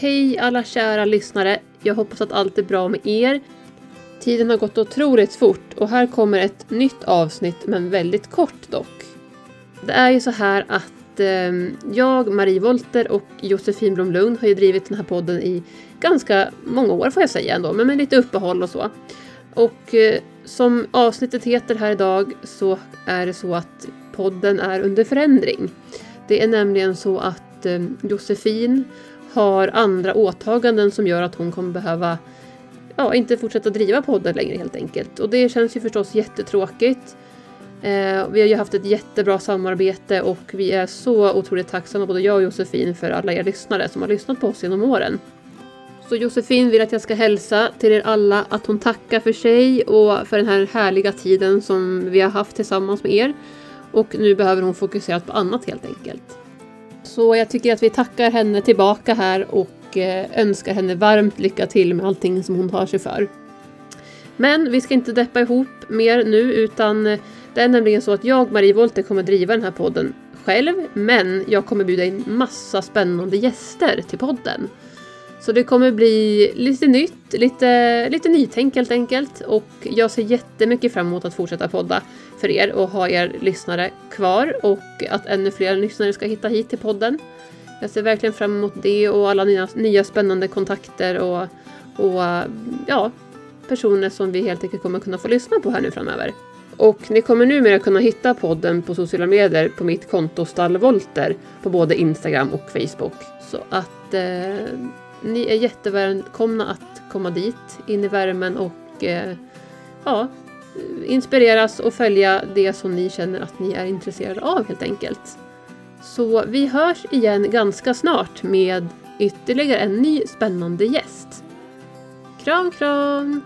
Hej alla kära lyssnare! Jag hoppas att allt är bra med er. Tiden har gått otroligt fort och här kommer ett nytt avsnitt men väldigt kort dock. Det är ju så här att eh, jag, Marie Volter och Josefin Blomlund har ju drivit den här podden i ganska många år får jag säga ändå, men med lite uppehåll och så. Och eh, som avsnittet heter här idag så är det så att podden är under förändring. Det är nämligen så att eh, Josefin har andra åtaganden som gör att hon kommer behöva ja, inte fortsätta driva podden längre helt enkelt. Och det känns ju förstås jättetråkigt. Eh, vi har ju haft ett jättebra samarbete och vi är så otroligt tacksamma, både jag och Josefin, för alla er lyssnare som har lyssnat på oss genom åren. Så Josefin vill att jag ska hälsa till er alla att hon tackar för sig och för den här härliga tiden som vi har haft tillsammans med er. Och nu behöver hon fokusera på annat helt enkelt. Så jag tycker att vi tackar henne tillbaka här och eh, önskar henne varmt lycka till med allting som hon tar sig för. Men vi ska inte deppa ihop mer nu utan eh, det är nämligen så att jag, Marie Wollter, kommer driva den här podden själv. Men jag kommer bjuda in massa spännande gäster till podden. Så det kommer bli lite nytt, lite, lite nytänk helt enkelt. Och jag ser jättemycket fram emot att fortsätta podda för er och ha er lyssnare kvar och att ännu fler lyssnare ska hitta hit till podden. Jag ser verkligen fram emot det och alla nya, nya spännande kontakter och, och ja, personer som vi helt enkelt kommer kunna få lyssna på här nu framöver. Och ni kommer numera kunna hitta podden på sociala medier på mitt konto Stallvolter på både Instagram och Facebook. Så att eh, ni är jättevälkomna att komma dit in i värmen och eh, ja, inspireras och följa det som ni känner att ni är intresserade av helt enkelt. Så vi hörs igen ganska snart med ytterligare en ny spännande gäst. Kram kram!